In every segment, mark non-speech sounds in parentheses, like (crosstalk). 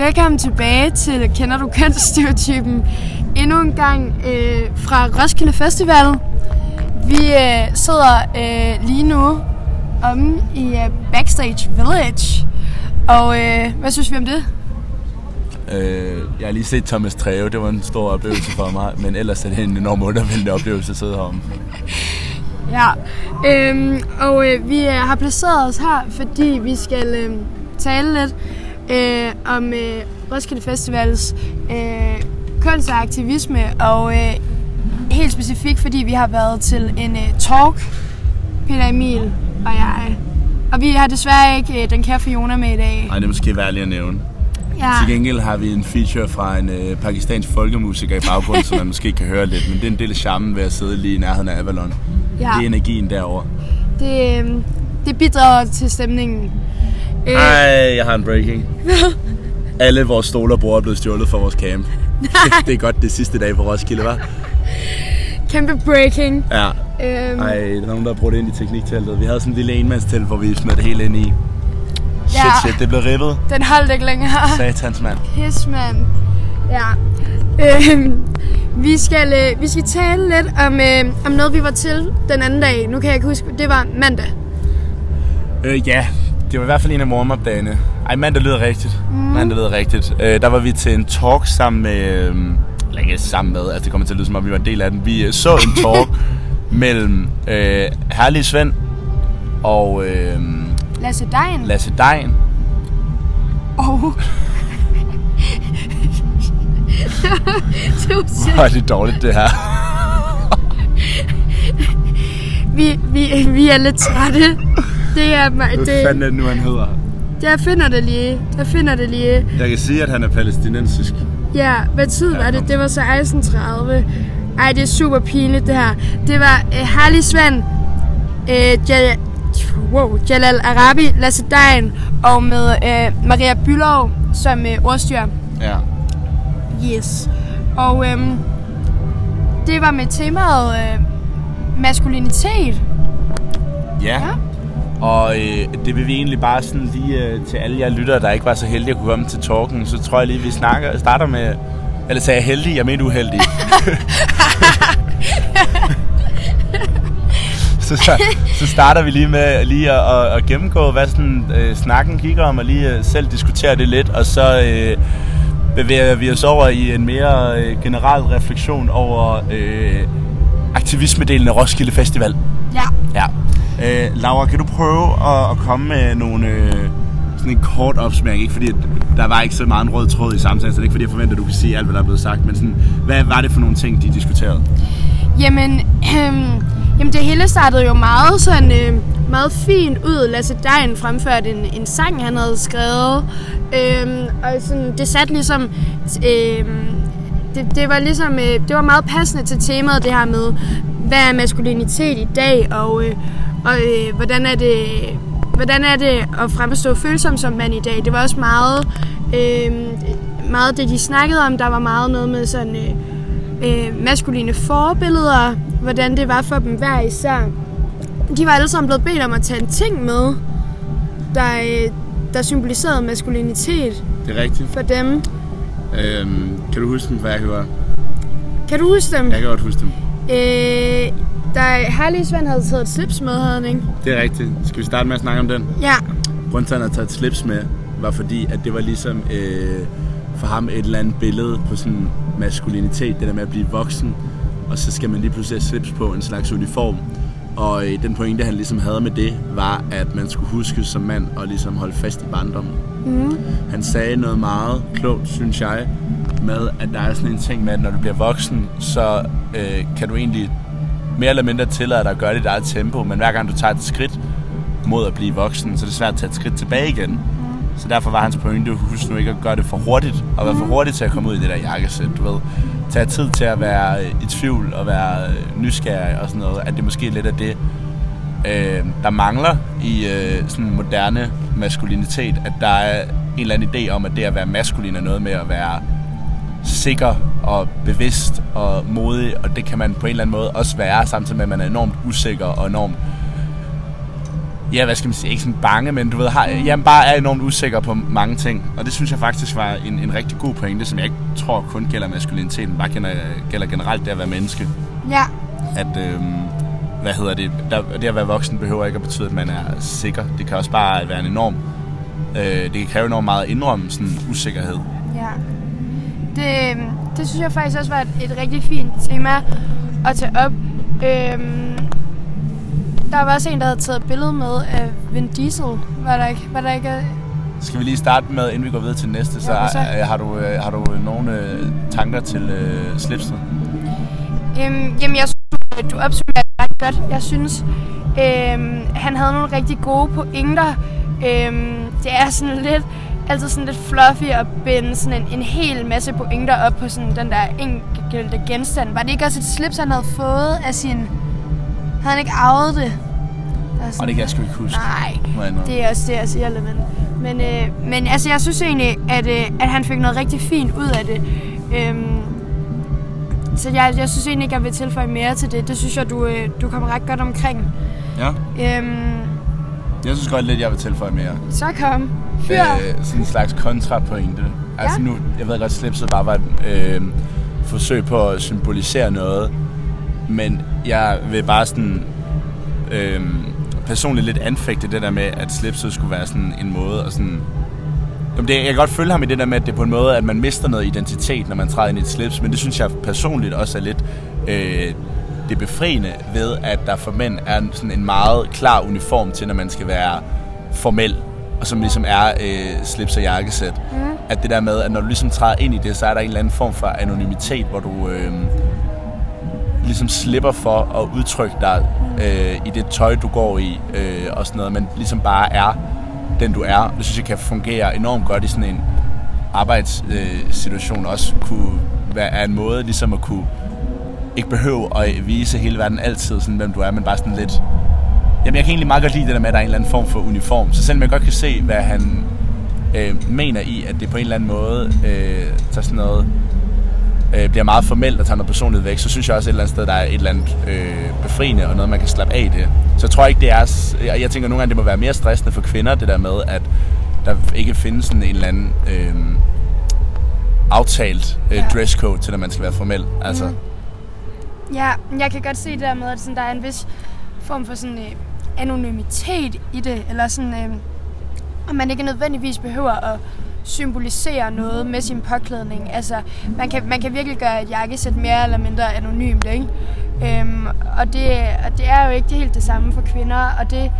Velkommen tilbage til Kender du kønsstereotypen? Endnu en gang øh, fra Roskilde Festival. Vi øh, sidder øh, lige nu om i øh, Backstage Village. Og øh, hvad synes vi om det? Øh, jeg har lige set Thomas Treve, det var en stor oplevelse for mig, men ellers er det en enorm undervældende oplevelse at sidde herom. (laughs) Ja, øhm, og øh, vi øh, har placeret os her, fordi vi skal øh, tale lidt øh, om øh, Roskilde Festivals øh, kunst og aktivisme, og øh, helt specifikt, fordi vi har været til en øh, talk, Peter Emil og jeg. Og vi har desværre ikke øh, den kære Fiona med i dag. Nej, det er måske værd at nævne. Ja, Til gengæld har vi en feature fra en øh, pakistansk folkemusiker i baggrunden, som man måske kan høre lidt, men det er en del af charmen ved at sidde lige i nærheden af Avalon. ja Det er energien derovre. det, øh, det bidrager til stemningen. Øh, Ej, jeg har en breaking. (laughs) Alle vores stole og bord er blevet stjålet fra vores camp. (laughs) det er godt det sidste dag på Roskilde, var. kæmpe breaking. Ja. Øhm, Ej, der er nogen, der har brugt det ind i teknikteltet. Vi havde sådan en lille enmandstelt, hvor vi smed det hele ind i. Shit, Ja. shit, det blev ribbet. Den holdt ikke længere. Satans, mand. Pis, mand. Ja. Øhm, vi, skal, øh, vi skal tale lidt om, øh, om noget, vi var til den anden dag. Nu kan jeg ikke huske, det var mandag. Øh, ja, det var i hvert fald en af warm-up-dagene. Ej, mandag lyder rigtigt. Mm. Mandag lyder rigtigt. Øh, der var vi til en talk sammen med... Øh, eller ikke sammen med, altså det kommer til at lyde som om, vi var en del af den. Vi øh, så en (laughs) talk mellem øh, Herlige Svend og øh, Lasse Dein. Lasse Dein. Og... (laughs) Hvor er det dårligt, det her. vi, vi, vi er lidt trætte. Det er, mig- Hvad det, fanden er det nu, han hedder? jeg finder det lige. Jeg finder det lige. Jeg kan sige, at han er palæstinensisk. Ja, hvad tid var det? Det var 16.30. Ej, det er super pinligt det her. Det var øh, Harley Svend, øh, Jal- wow, Jalal Arabi, Lasse Dein og med øh, Maria Bylov som øh, ordstyr. Ja. Yes. Og øhm, det var med temaet øh, maskulinitet. Ja. Ja. Og øh, det vil vi egentlig bare sådan lige øh, til alle jer lyttere, der ikke var så heldige at kunne komme til talken, så tror jeg lige, vi snakker, starter med... Eller sagde jeg heldig? Jeg mener uheldig. (laughs) så, så, så starter vi lige med lige at, at, at gennemgå, hvad sådan, øh, snakken kigger om, og lige øh, selv diskutere det lidt, og så øh, bevæger vi os over i en mere øh, generel refleksion over øh, aktivismedelen af Roskilde Festival. Ja. Ja. Øh, Laura, kan du prøve at, at komme med nogle, øh, sådan en kort opsmæring? Ikke fordi, at der var ikke så meget en rød tråd i samtalen, så det er ikke fordi, jeg forventer, at du kan sige alt, hvad der er blevet sagt. Men sådan, hvad var det for nogle ting, de diskuterede? Jamen, øhm, jamen det hele startede jo meget sådan øh, meget fint ud. Lasse Dein fremførte en, en sang, han havde skrevet. Øhm, og sådan, det satte ligesom... Øhm, det, det var ligesom øh, det var meget passende til temaet det her med hvad er maskulinitet i dag og øh, og øh, hvordan er det hvordan er det at fremstå følsom som mand i dag det var også meget øh, meget det de snakkede om der var meget noget med sådan øh, øh, maskuline forbilleder, hvordan det var for dem hver især. De var alle sammen blevet bedt om at tage en ting med, der, øh, der symboliserede maskulinitet Det er rigtigt. for dem. Øhm, kan du huske dem, hvad jeg gjorde? Kan du huske dem? Jeg kan godt huske dem. Øh, da Harley Svend havde taget et slips med, havde han ikke? Det er rigtigt. Skal vi starte med at snakke om den? Ja, Grunden til, at han havde taget et slips med, var fordi, at det var ligesom øh, for ham et eller andet billede på sådan maskulinitet, det der med at blive voksen, og så skal man lige pludselig have slips på en slags uniform. Og øh, den pointe, han ligesom havde med det, var, at man skulle huske som mand og ligesom holde fast i barndommen. mm, Han sagde noget meget klogt, synes jeg, med, at der er sådan en ting med, at når du bliver voksen, så øh, kan du egentlig mere eller mindre tillader dig at gøre dit eget tempo, men hver gang du tager et skridt mod at blive voksen, så er det svært at tage et skridt tilbage igen. Så derfor var hans pointe, husk nu ikke at gøre det for hurtigt, og være for hurtigt til at komme ud i det der jakkesæt, du ved. Tage tid til at være øh, i tvivl og være øh, nysgerrig og sådan noget, at det måske er lidt af det, øh, der mangler i øh, sådan moderne maskulinitet, at der er en eller anden idé om, at det at være maskulin er noget med at være sikker og bevidst og modig, og det kan man på en eller anden måde også være, samtidig med at man er enormt usikker og enormt ja, hvad skal man sige, ikke sådan bange, men du ved, har, jamen bare er enormt usikker på mange ting. Og det synes jeg faktisk var en, en rigtig god pointe, som jeg ikke tror kun gælder maskuliniteten, bare gælder, gælder generelt det at være menneske. Ja. At, øhm, hvad hedder det, der, det at være voksen behøver ikke at betyde, at man er sikker. Det kan også bare være en enorm, øh, det kan kræve enormt meget at indrømme sådan usikkerhed. Ja. Det, øhm, det synes jeg faktisk også var et, et rigtig fint tema at tage op. Øhm, der var også en, der havde taget et billede med af Vin Diesel. Var der ikke? Var der ikke Skal vi lige starte med, inden vi går videre til næste, så, Ja, så. øh, har, du, øh, har du nogle øh, tanker til øh, slipset? Øhm, jamen, jeg synes, du opsummerer det ret godt. Jeg synes, øhm, han havde nogle rigtig gode pointer. Øhm, det er sådan lidt, altid sådan lidt fluffy at binde sådan en, en hel masse pointer op på sådan den der enkelte genstand. Var det ikke også et slips, han havde fået af sin... Havde han ikke arvet det? Og sådan- det kan jeg sgu ikke huske. Nej, det er også det, jeg siger, men, men, øh, men altså, jeg synes egentlig, at, øh, at han fik noget rigtig fint ud af det. Øhm, så jeg, jeg synes egentlig ikke, jeg vil tilføje mere til det. Det synes jeg, du, øh, du kommer ret godt omkring. Ja, Øhm, jeg synes godt lidt, jeg vil tilføje mere. så kom. Fyr. Øh, sådan en slags kontrapointe. Altså Ja. nu, jeg ved godt, slipset bare var et øh, forsøg på at symbolisere noget, men jeg vil bare sådan øh, personligt lidt anfægte det der med, at slipset skulle være sådan en måde at sådan... Jamen det, jeg kan godt følge ham i det der med, at det er på en måde, at man mister noget identitet, når man træder ind i et slips, men det synes jeg personligt også er lidt øh, det befriende ved, at der for mænd er sådan en meget klar uniform til, når man skal være formel, og som ligesom er øh, slips og jakkesæt. Mm. At det der med, at når du ligesom træder ind i det, så er der en eller anden form for anonymitet, hvor du øh, ligesom slipper for at udtrykke dig øh, i det tøj, du går i, øh, og sådan noget, men ligesom bare er den, du er. Det synes jeg kan fungere enormt godt i sådan en arbejdssituation, også kunne være en måde ligesom at kunne ikke behøve at vise hele verden altid, sådan, hvem du er, men bare sådan lidt... Jamen, jeg kan egentlig meget godt lide det der med, at der er en eller anden form for uniform. Så selvom jeg godt kan se, hvad han øh, mener i, at det på en eller anden måde øh, tager sådan noget øh, bliver meget formelt og tager noget personligt væk, så synes jeg også et eller andet sted, der er et eller andet øh, befriende og noget, man kan slappe af i det. Så jeg tror ikke, det er... Jeg, jeg tænker nogle gange, det må være mere stressende for kvinder, det der med, at der ikke findes sådan en eller anden øh, aftalt øh, dresscode til, at man skal være formel. Altså, Mhm. Ja, jeg kan godt se det der med, at sådan, der er en vis form for sådan, øh, anonymitet i det, eller sådan, øh, og man ikke nødvendigvis behøver at symbolisere noget med sin påklædning. Altså, man kan, man kan virkelig gøre et jakkesæt mere eller mindre anonymt, ikke? Øhm, og, det, og det er jo ikke helt det samme for kvinder, og det,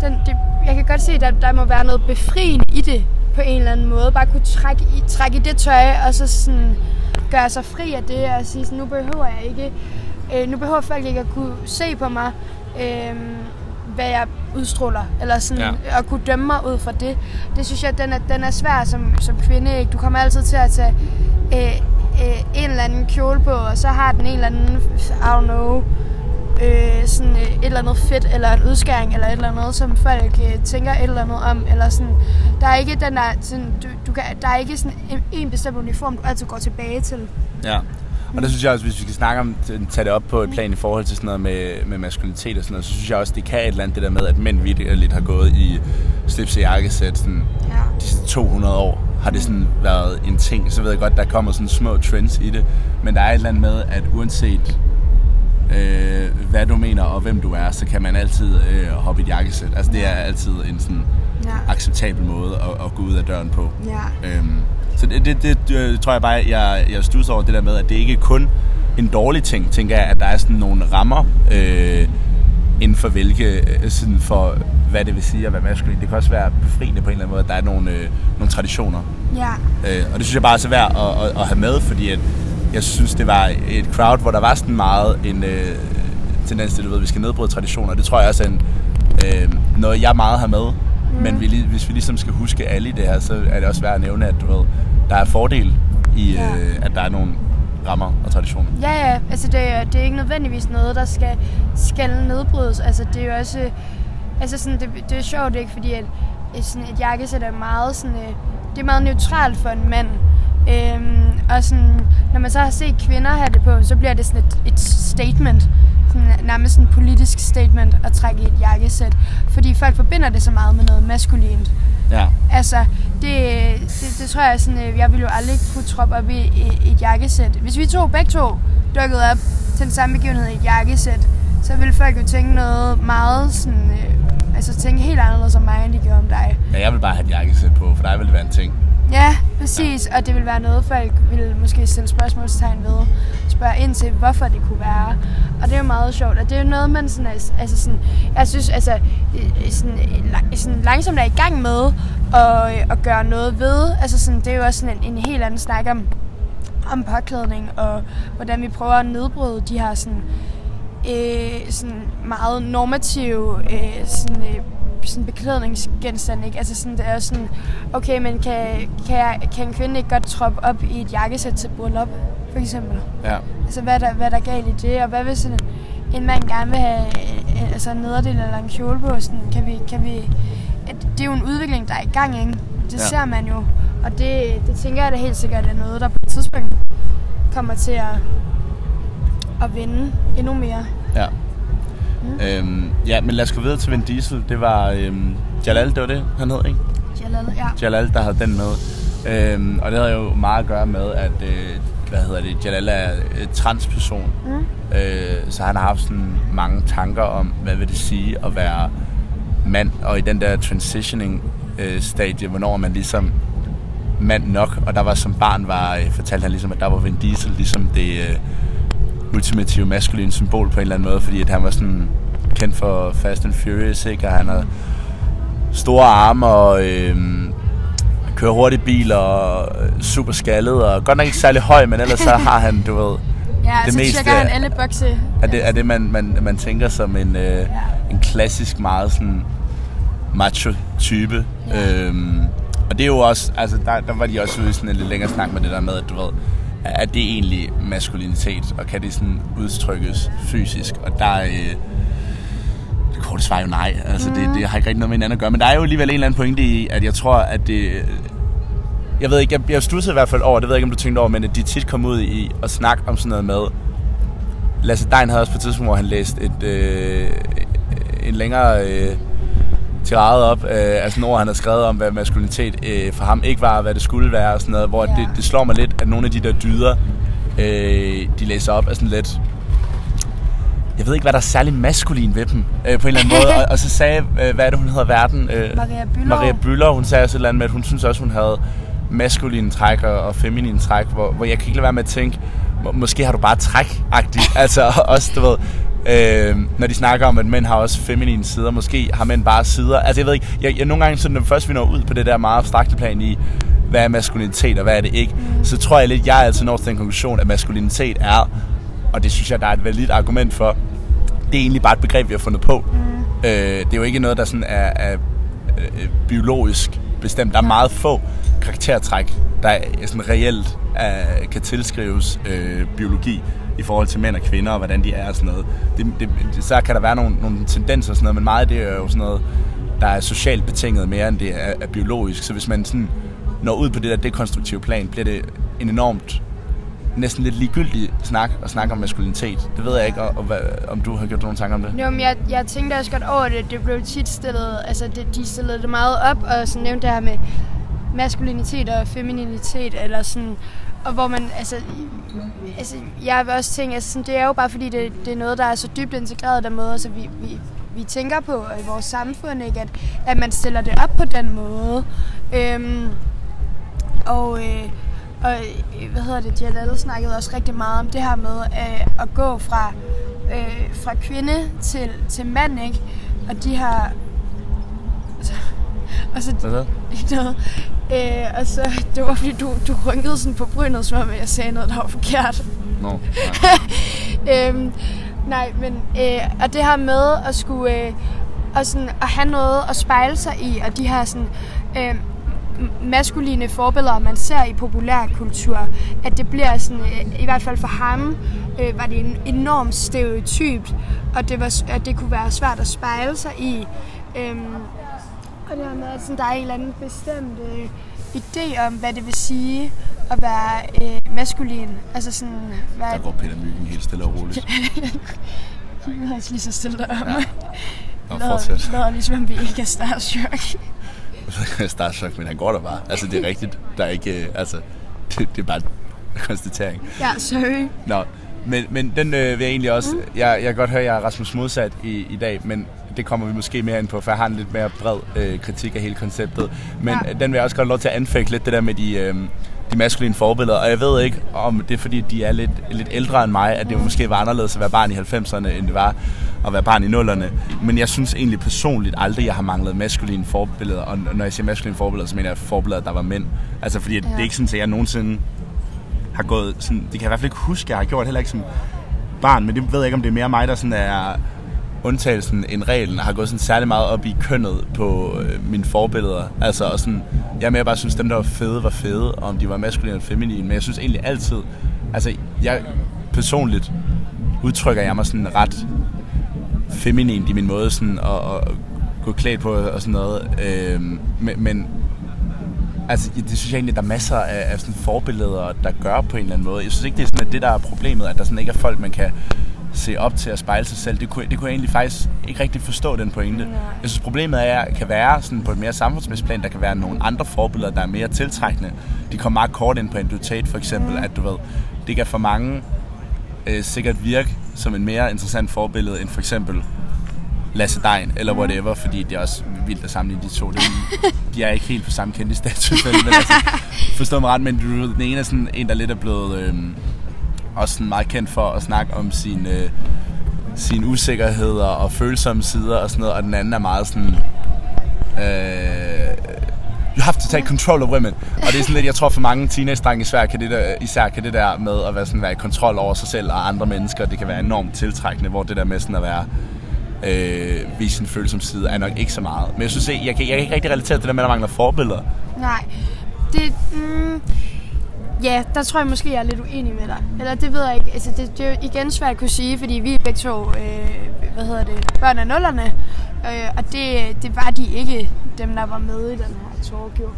den, det, jeg kan godt se, at der, der må være noget befriende i det, på en eller anden måde. Bare kunne trække i, trække i det tøj, og så sådan gøre sig fri af det, og sige, sådan, nu behøver jeg ikke, øh, nu behøver folk ikke at kunne se på mig, øh, hvad jeg udstråler, eller sådan, Ja. at kunne dømme mig ud fra det. Det synes jeg, den er, den er svær som, som kvinde. Ikke? Du kommer altid til at tage øh, øh, en eller anden kjole på, og så har den en eller anden, I don't know, øh, sådan øh, et eller andet fedt, eller en udskæring, eller et eller andet, som folk øh, tænker et eller andet om, eller sådan, der er ikke den der, sådan, du, du kan, der er ikke sådan en, en bestemt uniform, du altid går tilbage til. Ja. Og der synes jeg også, hvis vi skal snakke om, tage det op på et plan i forhold til sådan noget med, med maskulinitet og sådan noget, så synes jeg også, det kan et eller andet det der med, at mænd lidt har gået i slips og jakkesæt sådan Ja. de sidste 200 år har det sådan været en ting. Så ved jeg godt, der kommer sådan små trends i det. Men der er et eller andet med, at uanset øh, hvad du mener og hvem du er, så kan man altid øh, hoppe i et jakkesæt. Altså det er altid en sådan Ja. acceptabel måde at, at gå ud af døren på. Ja. Øhm, så det, det, det, det tror jeg bare, jeg, jeg stusser over det der med, at det ikke kun en dårlig ting, tænker jeg, at der er sådan nogle rammer øh, inden for hvilke, øh, sådan for hvad det vil sige at være maskulin. Det kan også være befriende på en eller anden måde, at der er nogle, øh, nogle traditioner. Ja. Øh, og det synes jeg bare er så værd at, at, at have med, fordi at jeg synes, det var et crowd, hvor der var sådan meget en øh, tendens til, du ved, at vi skal nedbryde traditioner. Det tror jeg også er en, øh, noget, jeg meget har med. Men vi, hvis vi ligesom skal huske alle i det her, så er det også værd at nævne, at du ved, der er fordel i, Ja. øh, at der er nogle rammer og traditioner. Ja, ja. Altså, det, er- det er ikke nødvendigvis noget, der skal, skal nedbrydes. Altså, det er jo også... Altså, sådan, det, det er sjovt, ikke? Fordi at, et, sådan, et jakkesæt er meget sådan... øh, Det er meget neutralt for en mand. Øhm, og sådan, når man så har set kvinder have det på, så bliver det sådan et, et statement. Sådan, nærmest en politisk statement at trække i et jakkesæt. Fordi folk forbinder det så meget med noget maskulint. Ja. Altså, det, det, det tror jeg sådan, øh, jeg ville jo aldrig kunne troppe op i, i, et jakkesæt. Hvis vi to begge to dukkede op til den samme begivenhed i et jakkesæt, så ville folk jo tænke noget meget sådan, øh, altså tænke helt anderledes om mig, end de gjorde om dig. ja, jeg vil bare have et jakkesæt på, for dig vil det være en ting. Ja, præcis. Og det vil være noget, folk vil måske stille spørgsmålstegn ved. Spørge ind til, hvorfor det kunne være. Og det er jo meget sjovt. Og det er jo noget, man sådan, altså sådan, jeg synes, altså, sådan, sådan langsomt er i gang med at, at gøre noget ved. Altså sådan, det er jo også sådan en, en helt anden snak om, om påklædning, og hvordan vi prøver at nedbryde de her sådan, øh, sådan meget normative øh, sådan, øh, sådan beklædningsgenstande. Ikke? Altså sådan, det er sådan, okay, men kan, kan, jeg, kan en kvinde ikke godt troppe op i et jakkesæt til bryllup, for eksempel? Ja. Altså, hvad er der, hvad er der galt i det? Og hvad hvis en, en mand gerne vil have øh, altså en nederdel eller en kjole på? Sådan, kan vi, kan vi, det er jo en udvikling, der er i gang, ikke? Det ja. ser man jo. Og det, det tænker jeg da helt sikkert er noget, der på et tidspunkt kommer til at, at vinde endnu mere. Ja. Øhm, ja, men lad os gå videre til Vin Diesel. Det var øhm, Jalal, det var det, han hed, ikke? Jalal, ja. Jalal, der havde den med. Øhm, og det havde jo meget at gøre med, at øh, hvad hedder det, Jalal er øh, transperson. Mm. Øh, så han har haft sådan mange tanker om, hvad vil det sige at være mand. Og i den der transitioning øh, stadie, hvornår man ligesom mand nok. Og der var som barn, var, øh, fortalte han ligesom, at der var Vin Diesel ligesom det øh, ultimative maskuline symbol på en eller anden måde. Fordi at han var sådan kendt for Fast and Furious, ikke? Og han havde store arme og øh, kører hurtigt bil og øh, super skaldet. Og godt nok ikke særlig høj, men ellers så har han, du ved, (laughs) Ja, Det så meste tjekker han alle bokse. er det, er det man, man, man tænker som en, øh, en klassisk meget sådan macho type. Ja. Øhm, og det er jo også, altså der, der var de også ude i sådan en lidt længere snak med det der med, at du ved, er det egentlig maskulinitet, og kan det sådan udtrykkes fysisk? Og der er, øh, det korte svar er jo nej, altså det, det har ikke rigtig noget med hinanden at gøre, men der er jo alligevel en eller anden pointe i, at jeg tror, at det, jeg ved ikke, jeg, jeg stussede i hvert fald over, det ved jeg ikke, om du tænkte over, men at de tit kom ud i at snakke om sådan noget med, Lasse Dein havde også på et tidspunkt, hvor han læste et, øh, en længere øh, tirade op øh, af sådan ord, han havde skrevet om, hvad maskulinitet øh, for ham ikke var, hvad det skulle være og sådan noget, hvor Ja. det, det slår mig lidt, at nogle af de der dyder, øh, de læser op, er sådan lidt... Jeg ved ikke, hvad der er særlig maskulin ved dem, øh, på en eller anden måde. Og, og så sagde, øh, hvad er det, hun hedder, verden? Øh, Maria Bülow. Maria Büller, hun sagde også et eller andet med, at hun synes også, hun havde maskuline træk og, og feminine træk, hvor, hvor jeg kan ikke lade være med at tænke, må, måske har du bare træk-agtigt. (laughs) altså også, du ved, øh, når de snakker om, at mænd har også feminine sider, måske har mænd bare sider. Altså jeg ved ikke, jeg, jeg nogle gange, så når først vi når ud på det der meget abstrakte plan i, hvad er maskulinitet og hvad er det ikke, mm. så tror jeg lidt, jeg er altid når til den konklusion, at maskulinitet er, og det synes jeg, der er et validt argument for, det er egentlig bare et begreb, vi har fundet på. Mm. Øh, det er jo ikke noget, der sådan er, er øh, biologisk bestemt. Der er meget få karaktertræk, der er sådan reelt er, kan tilskrives øh, biologi i forhold til mænd og kvinder og hvordan de er og sådan noget. Det, det, så kan der være nogle, nogle tendenser og sådan noget, men meget af det er jo sådan noget, der er socialt betinget mere end det er, er biologisk. Så hvis man sådan når ud på det der dekonstruktive plan, bliver det en enormt næsten lidt ligegyldig snak at snakke om maskulinitet. Det ved jeg ikke, og, og hvad, om du har gjort nogle tanker om det. Jo, men jeg, jeg tænkte også godt over det. Det blev tit stillet, altså det, de stillede det meget op, og så nævnte det her med maskulinitet og femininitet, eller sådan, og hvor man, altså, altså jeg vil også tænke, altså sådan, det er jo bare fordi, det, det er noget, der er så dybt integreret den måde, så vi, vi, vi tænker på i vores samfund, ikke? At, at man stiller det op på den måde. Øhm, og, øh, og øh, hvad hedder det, Jalal snakkede også rigtig meget om det her med øh, at gå fra, øh, fra kvinde til, til mand, ikke? Og de har... Altså, og så, Hvad (laughs) noget. Øh, og så, det var fordi, du, du rynkede sådan på brynet, som om jeg sagde noget, der var forkert. Nå, (laughs) øhm, nej, men øh, og det her med at skulle øh, og sådan, at have noget at spejle sig i, og de her sådan, øh, maskuline forbilleder, man ser i populærkultur, at det bliver sådan, øh, i hvert fald for ham, øh, var det en enormt stereotypt, og det, var, at det kunne være svært at spejle sig i. Øhm, og det her med, at sådan, der er en eller anden bestemt øh, idé om, hvad det vil sige at være øh, maskulin. Altså sådan, hvad, der går Peter Myggen helt stille og roligt. (laughs) Jeg har lige så stille om. Ja. Nå, fortsæt. lader ligesom vi ikke er starstruck. (laughs) Starstruck, men han går der bare. Altså, det er rigtigt. Der er ikke... øh, Altså, (laughs) det, det er bare en konstatering. Ja, sorry. Nå, men, men den øh, vil jeg egentlig også... Mm. Jeg, jeg kan godt høre, at jeg er Rasmus modsat i, i dag, men det kommer vi måske mere ind på, for jeg har en lidt mere bred øh, kritik af hele konceptet. Men Ja. den vil jeg også godt lov til at anfægte lidt, det der med de, øh, de maskuline forbilleder. Og jeg ved ikke, om det er fordi, de er lidt, lidt ældre end mig, at det måske var anderledes at være barn i 90'erne, end det var at være barn i 0'erne. Men jeg synes egentlig personligt aldrig, jeg har manglet maskuline forbilleder. Og når jeg siger maskuline forbilleder, så mener jeg forbilleder, der var mænd. Altså fordi, ja. det er ikke sådan, at jeg nogensinde har gået sådan, det kan jeg i hvert fald ikke huske, jeg har gjort heller ikke som barn, men det ved jeg ikke, om det er mere mig, der sådan er undtagelsen end reglen, og har gået sådan særlig meget op i kønnet på øh, mine forbilleder. Altså, og sådan, jeg er mere bare synes, dem, der var fede, var fede, og om de var maskuline eller feminine, men jeg synes egentlig altid, altså, jeg personligt udtrykker jeg mig sådan ret feminin i min måde sådan at, at gå klædt på og sådan noget. Øh, men, men Altså, det synes jeg egentlig, at der er masser af, af sådan forbilleder, der gør på en eller anden måde. Jeg synes ikke, det er sådan, at det, der er problemet, at der sådan ikke er folk, man kan se op til at spejle sig selv. Det kunne, det kunne jeg egentlig faktisk ikke rigtig forstå, den pointe. Nej. Jeg synes, problemet er, at kan være sådan på et mere samfundsmæssigt plan, der kan være nogle andre forbilleder, der er mere tiltrækkende. De kommer meget kort ind på Tate, for eksempel, mm. at du ved, det kan for mange øh, sikkert virke som en mere interessant forbillede, end for eksempel Lasse Dein, eller whatever, fordi det er også vildt at sammenligne de to. Er, (laughs) de er ikke helt på samme kendte status, men altså, forstå mig ret, men du den ene er sådan en, der lidt er blevet øh, også sådan meget kendt for at snakke om sin, øh, sine usikkerheder og følsomme sider og sådan noget, og den anden er meget sådan... Øh, you have to take control of women. Og det er sådan lidt, jeg tror for mange teenage-drenge især kan det der, især kan det der med at være, sådan, være i kontrol over sig selv og andre mennesker, det kan være enormt tiltrækkende, hvor det der med sådan at være øh, vise sin følsomme side, er nok ikke så meget. Men jeg synes jeg, jeg kan, jeg kan ikke rigtig relatere til det der med, at der mangler forbilleder. Nej, det... Mm, ja, der tror jeg måske, jeg er lidt uenig med dig. Eller det ved jeg ikke. Altså, det, det er jo igen svært at kunne sige, fordi vi er begge to, øh, hvad hedder det, børn af nullerne. Øh, og det, det var de ikke, dem der var med i den her talk jo.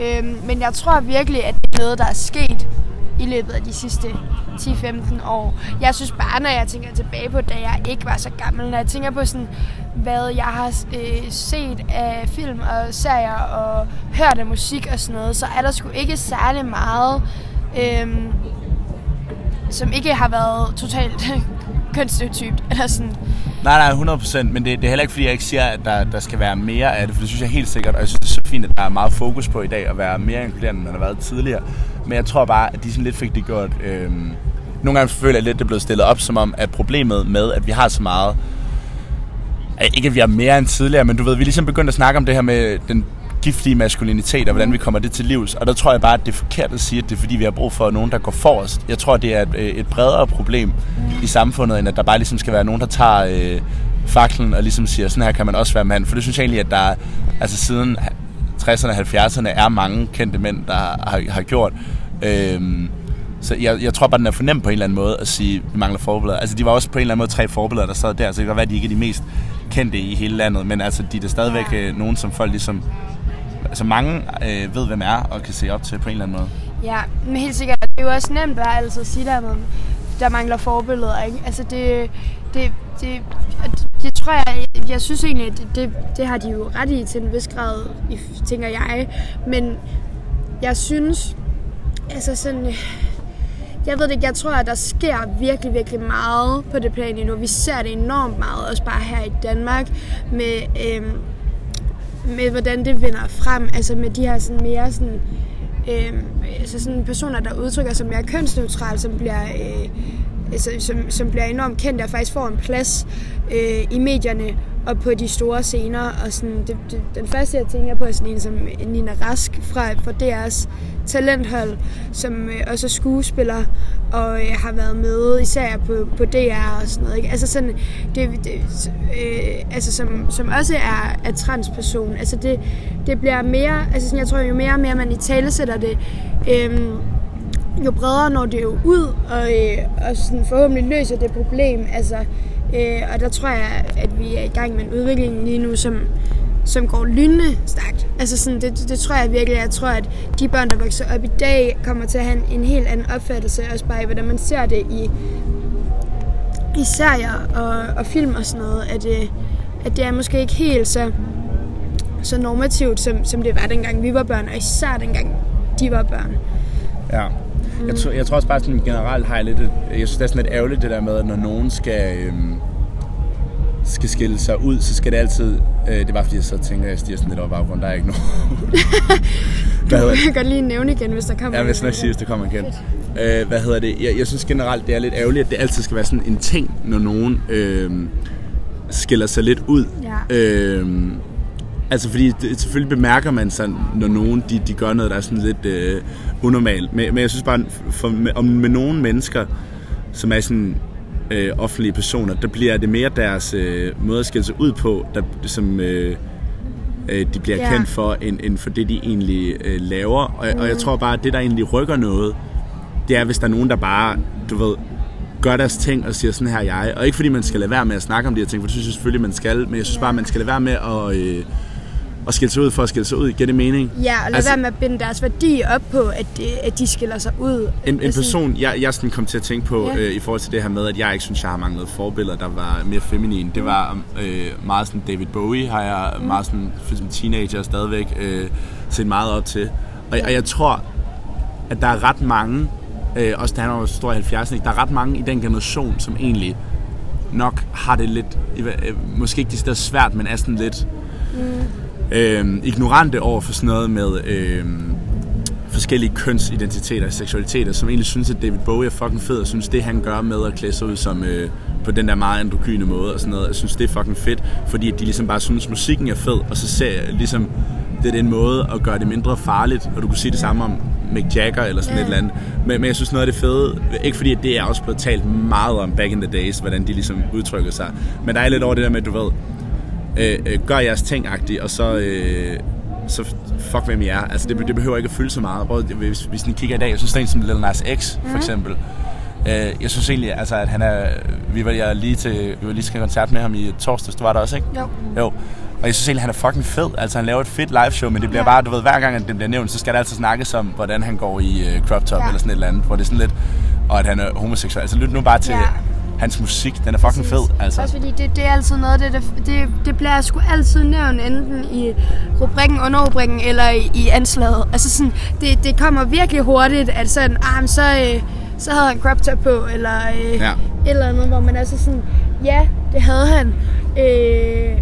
Øh, men jeg tror virkelig, at det er noget, der er sket i løbet af de sidste 10-15 år. Jeg synes bare, når jeg tænker tilbage på, da jeg ikke var så gammel, når jeg tænker på sådan, hvad jeg har øh, set af film og serier og hørt af musik og sådan noget, så er der sgu ikke særlig meget, øh, øhm, som ikke har været totalt (laughs) kønsstereotypt, eller sådan. Nej, nej, 100%, men det, det er heller ikke, fordi jeg ikke siger, at der, der skal være mere af det, for det synes jeg helt sikkert, og jeg synes, det er så fint, at der er meget fokus på i dag at være mere inkluderende, end man har været tidligere. Men jeg tror bare, at de sådan lidt fik det gjort... Øh, nogle gange føler jeg lidt, at det er blevet stillet op som om, at problemet med, at vi har så meget... at Ikke at vi har mere end tidligere, men du ved, vi er ligesom begyndt at snakke om det her med den giftige maskulinitet, og hvordan vi kommer det til livs. Og der tror jeg bare, at det er forkert at sige, at det er fordi, vi har brug for nogen, der går forrest. Jeg tror, det er et, et bredere problem i samfundet, end at der bare ligesom skal være nogen, der tager øh, faklen og ligesom siger, sådan her kan man også være mand. For det synes jeg egentlig, at der altså siden 60'erne og 70'erne er mange kendte mænd, der har, har gjort. Øhm, så jeg, jeg tror bare, den er fornemt på en eller anden måde at sige, at vi mangler forbilleder. Altså, de var også på en eller anden måde tre forbilleder, der sad der, så det kan godt være, at de ikke er de mest kendte i hele landet, men altså, de er da stadigvæk øh, nogen, som folk ligesom... Altså, mange øh, ved, hvem er og kan se op til på en eller anden måde. Ja, men helt sikkert. Det er jo også nemt bare altid at sige der med, der mangler forbilleder, ikke? Altså det, det, det, det, det tror jeg, jeg, jeg synes egentlig, at det, det, det har de jo ret i til en vis grad, i- tænker jeg. Men jeg synes, altså sådan, jeg ved det ikke, jeg tror, at der sker virkelig, virkelig meget på det plan endnu. nu. Vi ser det enormt meget, også bare her i Danmark, med, øhm, med hvordan det vinder frem. Altså med de her sådan mere sådan, øh, altså sådan personer, der udtrykker sig mere kønsneutralt, som bliver, øh, altså, som, som bliver enormt kendt der faktisk får en plads øh, i medierne og på de store scener. Og sådan, det, det, den første, jeg tænker på, er sådan en som Nina Rask fra, fra DR's talenthold, som øh, også er skuespiller og øh, har været med især på, på DR og sådan noget. Ikke? Altså sådan, det, det, øh, altså som, som også er, er transperson. Altså det, det bliver mere, altså sådan, jeg tror jo mere og mere man i tale sætter det, øh, jo bredere når det jo ud, og, øh, og sådan forhåbentlig løser det problem. Altså, øh, og der tror jeg, at vi er i gang med en udvikling lige nu, som, som går lynende stærkt. Altså sådan, det, det, tror jeg virkelig. Jeg tror, at de børn, der vokser op i dag, kommer til at have en, en helt anden opfattelse, også bare i, hvordan man ser det i, i serier og, og film og sådan noget, at, øh, at det er måske ikke helt så, så normativt, som, som det var dengang vi var børn, og især dengang de var børn. Ja. Jeg, tror, jeg tror også bare sådan generelt har jeg lidt, et- jeg synes det er sådan lidt ærgerligt det der med, at når nogen skal, øhm, skal skille sig ud, så skal det altid, øh, det er bare fordi jeg så tænker, at jeg stiger sådan lidt op baggrund, der er ikke nogen. (laughs) Hvad hedder Jeg kan godt lige nævne igen, hvis der kommer Ja, hvis nok sige, hvis det kommer igen. Øh, hvad hedder det? Jeg, jeg synes generelt, det er lidt ærgerligt, at det altid skal være sådan en ting, når nogen øh, skiller sig lidt ud. Ja. Øh, altså fordi, det, selvfølgelig bemærker man sig, når nogen de, de gør noget, der er sådan lidt øh, unormalt. Men, men jeg synes bare, for, med, om med nogle mennesker, som er sådan øh, offentlige personer, der bliver det mere deres øh, måde at skille sig ud på, der, som øh, øh, de bliver Ja. kendt for, end, end for det, de egentlig øh, laver. Og, mm. og jeg tror bare, at det, der egentlig rykker noget, det er, hvis der er nogen, der bare, du ved, gør deres ting og siger, sådan her er jeg. Og ikke fordi man skal lade være med at snakke om de her ting, for det synes jeg selvfølgelig, man skal. Men jeg synes bare, man skal lade være med at, øh, at skille sig ud for at skille sig ud. Giver det mening? Ja, og lad Altså- være med at binde deres værdi op på, at de, at de skiller sig ud. En, en Altså, person, jeg, jeg sådan kom til at tænke på Ja. øh, i forhold til det her med, at jeg ikke synes, jeg har manglet forbilleder, der var mere feminine. Det var øh, meget sådan David Bowie, har jeg Mm. meget sådan, som teenager stadigvæk øh, set meget op til. Og, og jeg tror, at der er ret mange, øh, også da han var stor i 70'erne, der er ret mange i den generation, som egentlig nok har det lidt, øh, måske ikke det svært, men er sådan lidt mm øh, ignorante over for sådan noget med øh, forskellige kønsidentiteter og seksualiteter, som egentlig synes, at David Bowie er fucking fed, og synes, det han gør med at klæde sig ud som øh, på den der meget androgyne måde og sådan noget, jeg synes, det er fucking fedt, fordi at de ligesom bare synes, musikken er fed, og så ser jeg ligesom, det er den måde at gøre det mindre farligt, og du kunne sige det samme om Mick Jagger eller sådan Ja. et eller andet. Men, men jeg synes noget af det fede, ikke fordi at det er også blevet talt meget om back in the days, hvordan de ligesom udtrykker sig, men der er lidt over det der med, du ved, øh, øh, gør jeres ting og så, øh, så fuck hvem I er. Altså, det, det behøver ikke at fylde så meget. Både, hvis, hvis I kigger i dag, jeg synes, det er en som Lil Nas X, for eksempel. Øh, jeg synes egentlig, altså, at han er... Vi var, jeg lige til, vi var lige til koncert med ham i torsdags, du var der også, ikke? Jo. Jo. Og jeg synes egentlig, han er fucking fed. Altså, han laver et fedt liveshow, men det bliver Ja. bare, du ved, hver gang at det bliver nævnt, så skal der altid snakkes om, hvordan han går i øh, crop top Ja. eller sådan et eller andet, hvor det er sådan lidt, og at han er homoseksuel. Altså, lyt nu bare til Ja. Hans musik. Den er fucking fed, altså. Også fordi det, det er altid noget, det, det, det, det bliver sgu altid nævnt, enten i rubrikken, underrubrikken eller i, i anslaget. Altså sådan, det, det kommer virkelig hurtigt, at sådan, ah, men så, øh, så havde han crop top på, eller øh, Ja. et eller andet, hvor man altså sådan, ja, det havde han. Øh,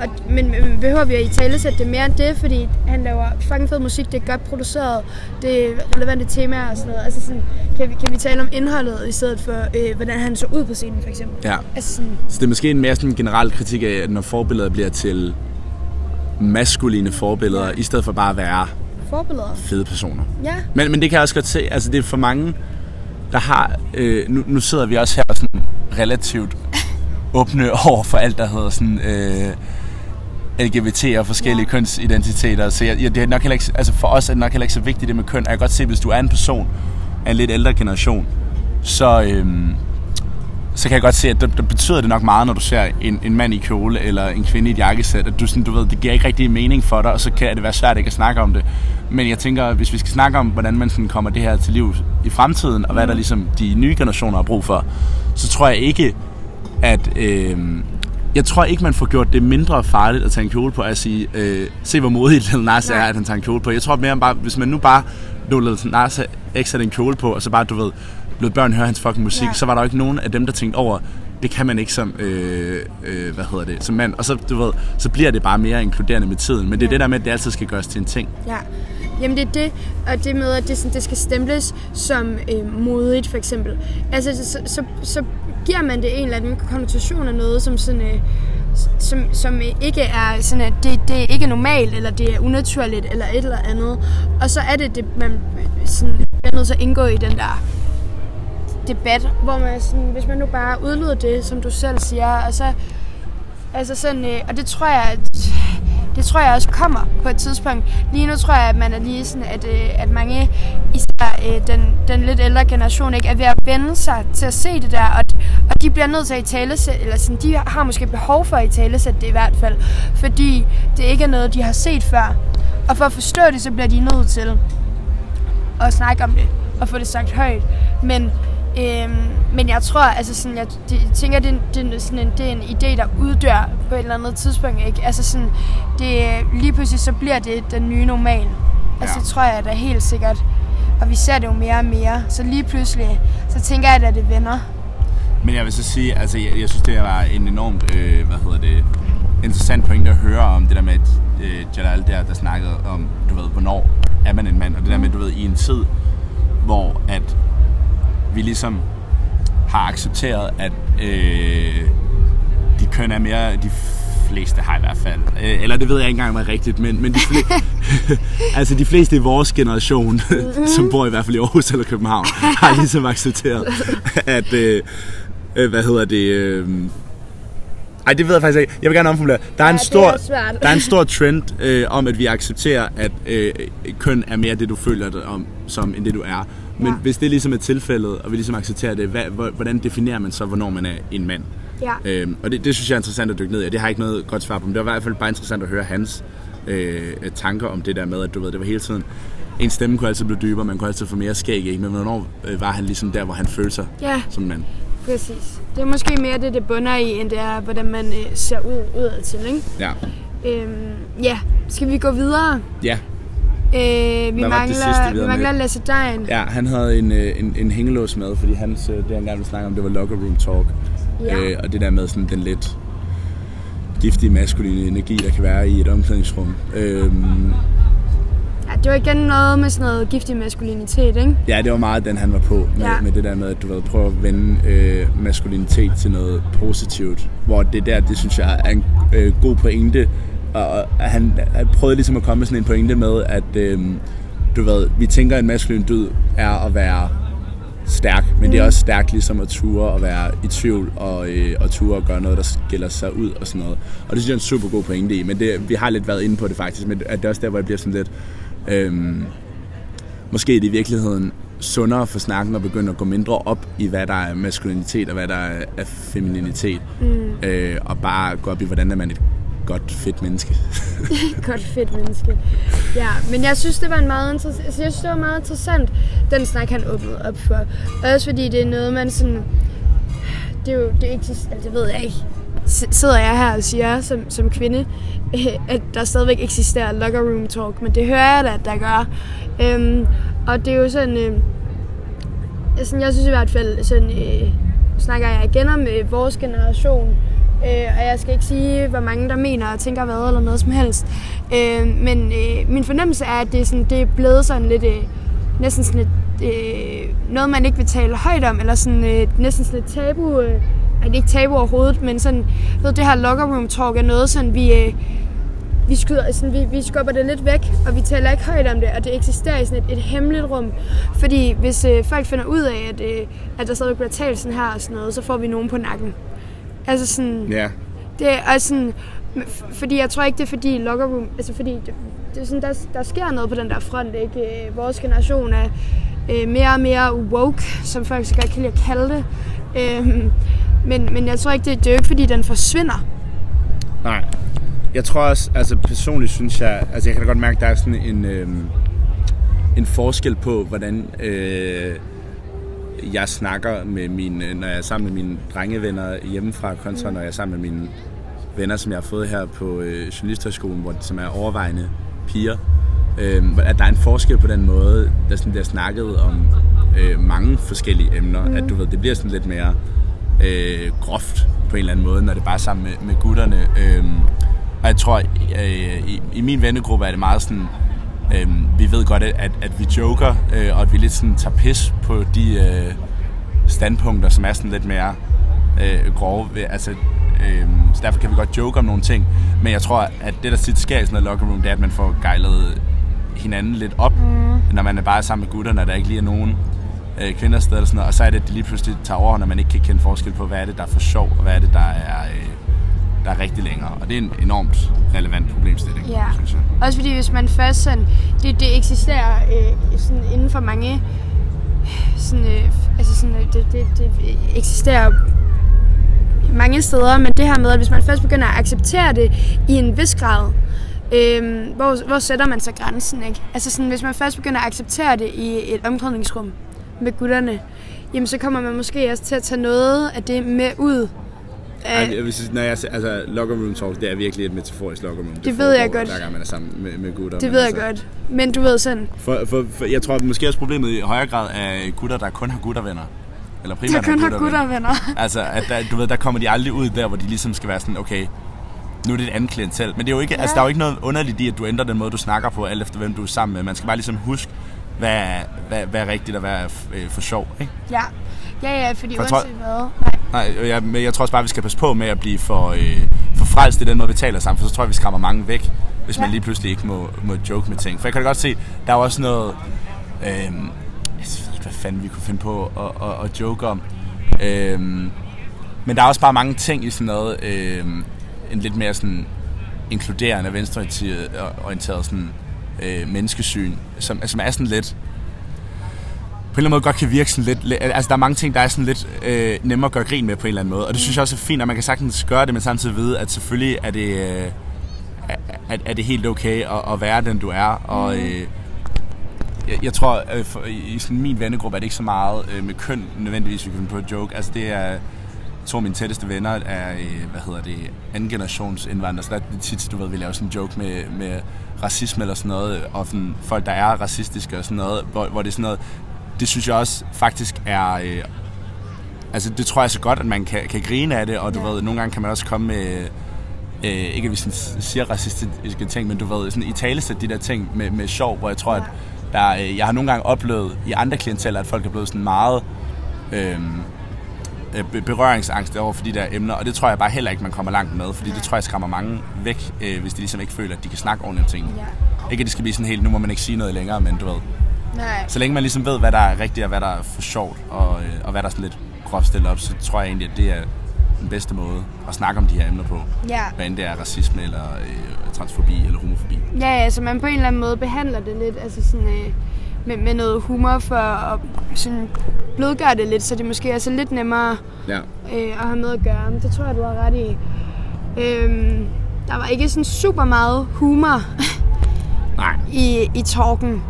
og, men, men behøver vi at i tale sætte det mere end det, fordi han laver fucking fed musik, det er godt produceret, det er relevante temaer og sådan noget. Altså sådan, kan vi, kan vi tale om indholdet i stedet for, øh, hvordan han så ud på scenen for eksempel. Ja. Altså sådan, Så det er måske en mere sådan generel kritik af, at når forbilleder bliver til maskuline forbilleder, ja. i stedet for bare at være forbilleder. fede personer. Ja, Men, men det kan jeg også godt se, altså det er for mange, der har, øh, nu, nu sidder vi også her sådan relativt åbne over for alt, der hedder sådan øh, LGBT og forskellige ja. kønsidentiteter, så jeg, jeg, det er nok heller ikke, altså for os er det nok heller ikke så vigtigt det med køn, jeg kan godt se, hvis du er en person af en lidt ældre generation, så, øhm, så kan jeg godt se, at der, der betyder det nok meget, når du ser en, en mand i kjole eller en kvinde i et jakkesæt, at du, sådan, du ved, det giver ikke rigtig mening for dig, og så kan det være svært ikke at snakke om det. Men jeg tænker, hvis vi skal snakke om, hvordan man sådan kommer det her til liv i fremtiden, og hvad der ligesom de nye generationer har brug for, så tror jeg ikke, at... Øh, jeg tror ikke, man får gjort det mindre farligt at tage en kjole på at sige, øh, se hvor modig (laughs) Lil Nas er, at han tager en kjole på. Jeg tror mere bare, hvis man nu bare lod Lil Nas X en kjole på, og så bare, du ved, lod børn høre hans fucking musik, Ja. så var der jo ikke nogen af dem, der tænkte over, det kan man ikke som, øh, øh, hvad hedder det, som mand. Og så, du ved, så bliver det bare mere inkluderende med tiden. Men det er Ja. det der med, at det altid skal gøres til en ting. ja. Jamen det er det, og det med, at det, sådan, det skal stemples som øh, modigt for eksempel. Altså så, så, så giver man det en eller anden konnotation af noget, som sådan... Øh, som, som ikke er sådan, at det, det er ikke normalt, eller det er unaturligt, eller et eller andet. Og så er det, det man øh, sådan, bliver nødt til at indgå i den der debat, hvor man sådan, hvis man nu bare udlyder det, som du selv siger, og så, altså sådan, øh, og det tror jeg, at, det tror jeg også kommer på et tidspunkt. Lige nu tror jeg, at man er lige sådan, at, øh, at mange, især øh, den, den lidt ældre generation, ikke, er ved at vende sig til at se det der, og, og de bliver nødt til at i tale eller sådan, de har måske behov for at i tale det i hvert fald, fordi det ikke er noget, de har set før. Og for at forstå det, så bliver de nødt til at snakke om det, og få det sagt højt. Men Øhm, men jeg tror, altså sådan, jeg, jeg tænker, det, er det, er sådan en, det er en idé, der uddør på et eller andet tidspunkt, ikke? Altså sådan, det, lige pludselig så bliver det den nye normal. Altså Ja. det tror jeg da helt sikkert. Og vi ser det jo mere og mere. Så lige pludselig, så tænker jeg, at det vender. Men jeg vil så sige, altså jeg, jeg synes, det var en enormt, øh, hvad hedder det, interessant pointe at høre om det der med, at øh, Jalal der, der snakkede om, du ved, hvornår er man en mand, og det der med, du ved, i en tid, hvor at vi ligesom har accepteret, at øh, de køn er mere, de fleste har i hvert fald, øh, eller det ved jeg ikke engang var rigtigt, men, men de, fle- (laughs) altså de fleste i vores generation, som bor i hvert fald i Aarhus eller København, har ligesom accepteret, at, øh, øh, hvad hedder det, øh, ej, det ved jeg faktisk ikke. Jeg vil gerne omformulere. Der er Ja, en det stor, er der er en stor trend øh, om, at vi accepterer, at øh, køn er mere det, du føler dig om, som end det, du er. Men Ja. hvis det ligesom er tilfældet, og vi ligesom accepterer det, hvad, hvor- hvordan definerer man så, hvornår man er en mand? Ja. Øhm, og det, det synes jeg er interessant at dykke ned i, det har jeg ikke noget godt svar på, men det var i hvert fald bare interessant at høre hans øh, tanker om det der med, at du ved, det var hele tiden, en stemme kunne altid blive dybere, man kunne altid få mere skæg, ikke? men hvornår øh, var han ligesom der, hvor han følte sig Ja, som mand? præcis. Det er måske mere det, det bunder i, end det er, hvordan man øh, ser ud udad til, ikke? Ja. Øhm, ja, skal vi gå videre? Ja, Øh, vi, Hvad det sidste, vi mangler, vi mangler? Lasse Dejen. Ja, han havde en, øh, en, en hængelås med, fordi hans, øh, det han gerne ville snakke om, det var locker room talk. Ja. Øh, og det der med sådan den lidt giftige maskuline energi, der kan være i et omklædningsrum. Øhm, ja, det var igen noget med sådan noget giftig maskulinitet, ikke? ja, det var meget den, han var på med, Ja. med det der med, at du ved, prøve at vende øh, maskulinitet til noget positivt. Hvor det der, det synes jeg er en øh, god pointe. Og, og han, han prøvede ligesom at komme med sådan en pointe med, at øh, du ved, vi tænker, at en maskulin død er at være stærk, men mm. det er også stærkt ligesom at ture og være i tvivl og, øh, og ture og gøre noget, der skiller sig ud og sådan noget. Og det synes jeg er en super god pointe i, men det, vi har lidt været inde på det faktisk, men at det er også der, hvor jeg bliver sådan lidt... Øhm, måske er det i virkeligheden sundere for snakken at begynde at gå mindre op i, hvad der er maskulinitet og hvad der er er femininitet. Mm. Øh, og bare gå op i, hvordan er man et godt, fedt menneske. (laughs) Godt fedt menneske. Ja, men jeg synes, det var en meget interessant, altså, jeg synes, det var meget interessant, den snak, han åbnede op for. Også fordi det er noget, man sådan, (sighs) det er jo, det er ikke, altså, det ved jeg ikke, S- sidder jeg her og siger som, som kvinde, (laughs) at der stadigvæk eksisterer locker room talk, men det hører jeg da, at der gør. Øhm, og det er jo sådan, øh, altså, jeg synes i hvert fald, sådan, øh, snakker jeg igen om øh, vores generation, øh, og jeg skal ikke sige, hvor mange der mener og tænker hvad eller noget som helst. Øh, men øh, min fornemmelse er, at det er, sådan, det er blevet sådan lidt, øh, næsten sådan lidt, øh, noget, man ikke vil tale højt om, eller sådan, øh, næsten sådan lidt tabu, øh, ej, det er ikke tabu overhovedet, men sådan, ved, det her locker room talk er noget, sådan vi... Øh, vi, skyder, sådan, vi, vi skubber det lidt væk, og vi taler ikke højt om det, og det eksisterer i sådan et, et hemmeligt rum. Fordi hvis øh, folk finder ud af, at, øh, at der stadig bliver talt sådan her og sådan noget, så får vi nogen på nakken. Altså sådan, ja. det er også sådan, fordi jeg tror ikke, det er fordi locker room, altså fordi det, det er sådan, der, der sker noget på den der front, ikke? Øh, Vores generation er øh, mere og mere woke, som folk så godt kan lide at kalde det. Øh, men, men jeg tror ikke, det, det er jo ikke fordi, den forsvinder. Nej. Jeg tror også, altså personligt synes jeg, altså jeg kan da godt mærke, at der er sådan en, øhm, en forskel på, hvordan øh, jeg snakker med mine, når jeg er sammen med mine drengevenner hjemmefra, kontra når jeg er sammen med mine venner, som jeg har fået her på øh, Journalisterskolen, hvor, som er overvejende piger. Øh, at der er en forskel på den måde, der sådan bliver snakket om øh, mange forskellige emner. Mm. At du ved, det bliver sådan lidt mere øh, groft på en eller anden måde, når det bare er sammen med, med gutterne. Øh, og jeg tror, øh, i, i min vennegruppe er det meget sådan, øh, vi ved godt, at, at vi joker, øh, og at vi lidt sådan tager pis på de øh, standpunkter, som er sådan lidt mere øh, grove. Altså, øh, så derfor kan vi godt joke om nogle ting. Men jeg tror, at det, der tit sker i sådan noget locker room, det er, at man får gejlet hinanden lidt op, mm. når man er bare sammen med gutterne, og der ikke lige er nogen øh, kvinder steder eller sådan noget. Og så er det, at det lige pludselig tager over, når man ikke kan kende forskel på, hvad er det, der er for sjov, og hvad er det, der er, øh, der er rigtig længere. Og det er en enormt relevant problemstilling, Ja. synes jeg. Også fordi hvis man først sådan, det, det eksisterer øh, sådan inden for mange, sådan, øh, altså sådan, øh, det, det, det eksisterer mange steder, men det her med, at hvis man først begynder at acceptere det i en vis grad, øh, hvor, hvor sætter man så grænsen, ikke? Altså sådan, hvis man først begynder at acceptere det i et omklædningsrum med gutterne, jamen så kommer man måske også til at tage noget af det med ud. Ej, jeg vil sige, når jeg, altså, locker room talk, det er virkelig et metaforisk locker room. Det, Det ved jeg godt. Hver gang man er sammen med, med gutter. Det ved jeg altså, godt. Men du ved sådan, For, for, for, jeg tror måske også problemet i højere grad er gutter, der kun har guttervenner. Eller der primært kun har guttervenner. guttervenner. (laughs) Altså, at der, du ved, der kommer de aldrig ud der, hvor de ligesom skal være sådan, okay, nu er det et andet klientel. Men det er jo ikke, ja. altså, der er jo ikke noget underligt i, at du ændrer den måde, du snakker på, alt efter hvem du er sammen med. Man skal bare ligesom huske, hvad, hvad, hvad er rigtigt og hvad er øh, for sjov, ikke? Ja, ja, ja fordi For jeg tror- uanset hvad. Nej. Og jeg, men jeg tror også bare, vi skal passe på med at blive for, øh, for frelst i den måde, vi taler sammen, for så tror jeg, vi skræmmer mange væk, hvis man Ja. lige pludselig ikke må, må joke med ting. For jeg kan da godt se, der er også noget... Øh, jeg ved ikke, hvad fanden vi kunne finde på at, at, at joke om. Øh, men der er også bare mange ting i sådan noget, øh, en lidt mere sådan inkluderende, venstreorienteret sådan, øh, menneskesyn, som, som er sådan lidt på en eller anden måde godt kan virke sådan lidt, altså der er mange ting, der er sådan lidt øh, nemmere at gøre grin med på en eller anden måde, og det synes jeg også er fint, at man kan sagtens gøre det, men samtidig vide, at selvfølgelig er det, øh, er, er- det helt okay at, at være den, du er, og øh, jeg, jeg tror, øh, for, i sådan min vennegruppe er det ikke så meget øh, med køn nødvendigvis, vi kan finde på et joke, altså det er, to af mine tætteste venner er, øh, hvad hedder det, anden generations indvandrere, så der er det tit, du ved, vi laver sådan en joke med, med racisme eller sådan noget, og sådan folk, der er racistiske og sådan noget, hvor, hvor det er sådan noget, det synes jeg også faktisk er, øh, altså det tror jeg så godt, at man kan, kan grine af det, og du Ja. ved, nogle gange kan man også komme med, øh, ikke at vi sådan siger racistiske ting, men du ved, sådan i talesæt de der ting med, med sjov, hvor jeg tror, Ja. at der, øh, jeg har nogle gange oplevet i andre klienteller, at folk er blevet sådan meget, øh, øh, be- berøringsangst over for de der emner, og det tror jeg bare heller ikke, man kommer langt med, fordi det tror jeg skræmmer mange væk, øh, hvis de ligesom ikke føler, at de kan snakke ordentligt om tingene. Ja. Ikke at det skal blive sådan helt, nu må man ikke sige noget længere, men du ved, Nej. så længe man ligesom ved, hvad der er rigtigt og hvad der er for sjovt, og, øh, og hvad der er sådan lidt groft stillet op, så tror jeg egentlig, at det er den bedste måde at snakke om de her emner på. Ja. Hvad end det er racisme, eller øh, transfobi, eller homofobi. Ja, ja, så man på en eller anden måde behandler det lidt, altså sådan, øh, med, med noget humor for at sådan blødgøre det lidt, så det måske er så lidt nemmere Ja. øh, at have med at gøre. Men det tror jeg, du har ret i. Øhm, der var ikke sådan super meget humor Nej, i, i talken.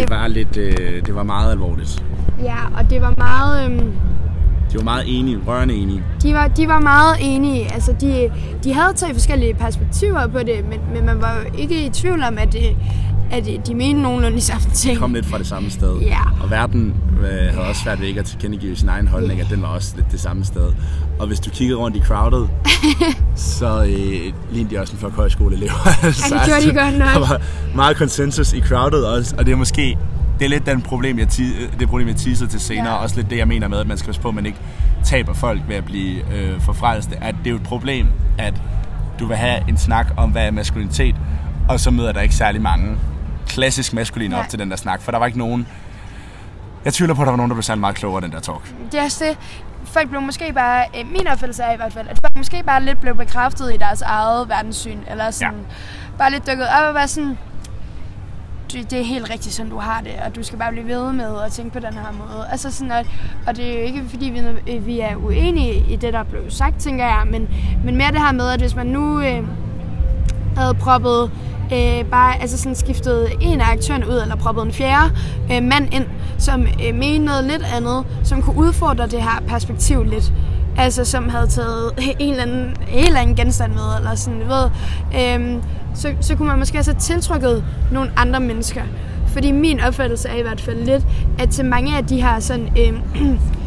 Det var lidt, øh, det var meget alvorligt. Ja, og det var meget... Øhm, De var meget enige, rørende enige. de, var, de var meget enige. Altså, de, de havde tre forskellige perspektiver på det, men, men man var jo ikke i tvivl om, at, det, at de mente nogenlunde de samme ting. Kom lidt fra det samme sted. Ja. Og verden øh, havde også svært ved ikke at tilkendegive sin egen holdning, at den var også lidt det samme sted. Og hvis du kiggede rundt i crowded, (laughs) så øh, lignede de også en flok højskoleelever. altså, (laughs) det gjorde de godt nok. Der var meget konsensus i crowded også, og det er måske det er lidt den problem, jeg, det problem, jeg teasede til senere. Ja. Ja. Også lidt det, jeg mener med, at man skal passe på, at man ikke taber folk ved at blive øh, forfrelste. At det er jo et problem, at du vil have en snak om, hvad er maskulinitet, og så møder der ikke særlig mange klassisk maskuline op Nej. til den der snak, for der var ikke nogen... Jeg tvivler på, at der var nogen, der blev særlig meget klogere den der talk. Det er også det. Folk blev måske bare, øh, min opfattelse er i hvert fald, at folk måske bare lidt blev bekræftet i deres eget verdenssyn, eller sådan, ja. bare lidt dukket op og var sådan, det, det er helt rigtigt, sådan du har det, og du skal bare blive ved med at tænke på den her måde. Altså sådan, at, og det er jo ikke, fordi vi, nød- vi er uenige i det, der blev sagt, tænker jeg, men, men mere det her med, at hvis man nu øh, havde proppet øh, bare altså sådan skiftet en af aktørerne ud, eller proppet en fjerde øh, mand ind, som øh, mente noget lidt andet, som kunne udfordre det her perspektiv lidt. Altså som havde taget (laughs) en eller anden, en eller anden genstand med, eller sådan, du ved. Øh, så, så kunne man måske også have tiltrykket nogle andre mennesker. Fordi min opfattelse er i hvert fald lidt, at til mange af de her sådan, øh, (clears throat)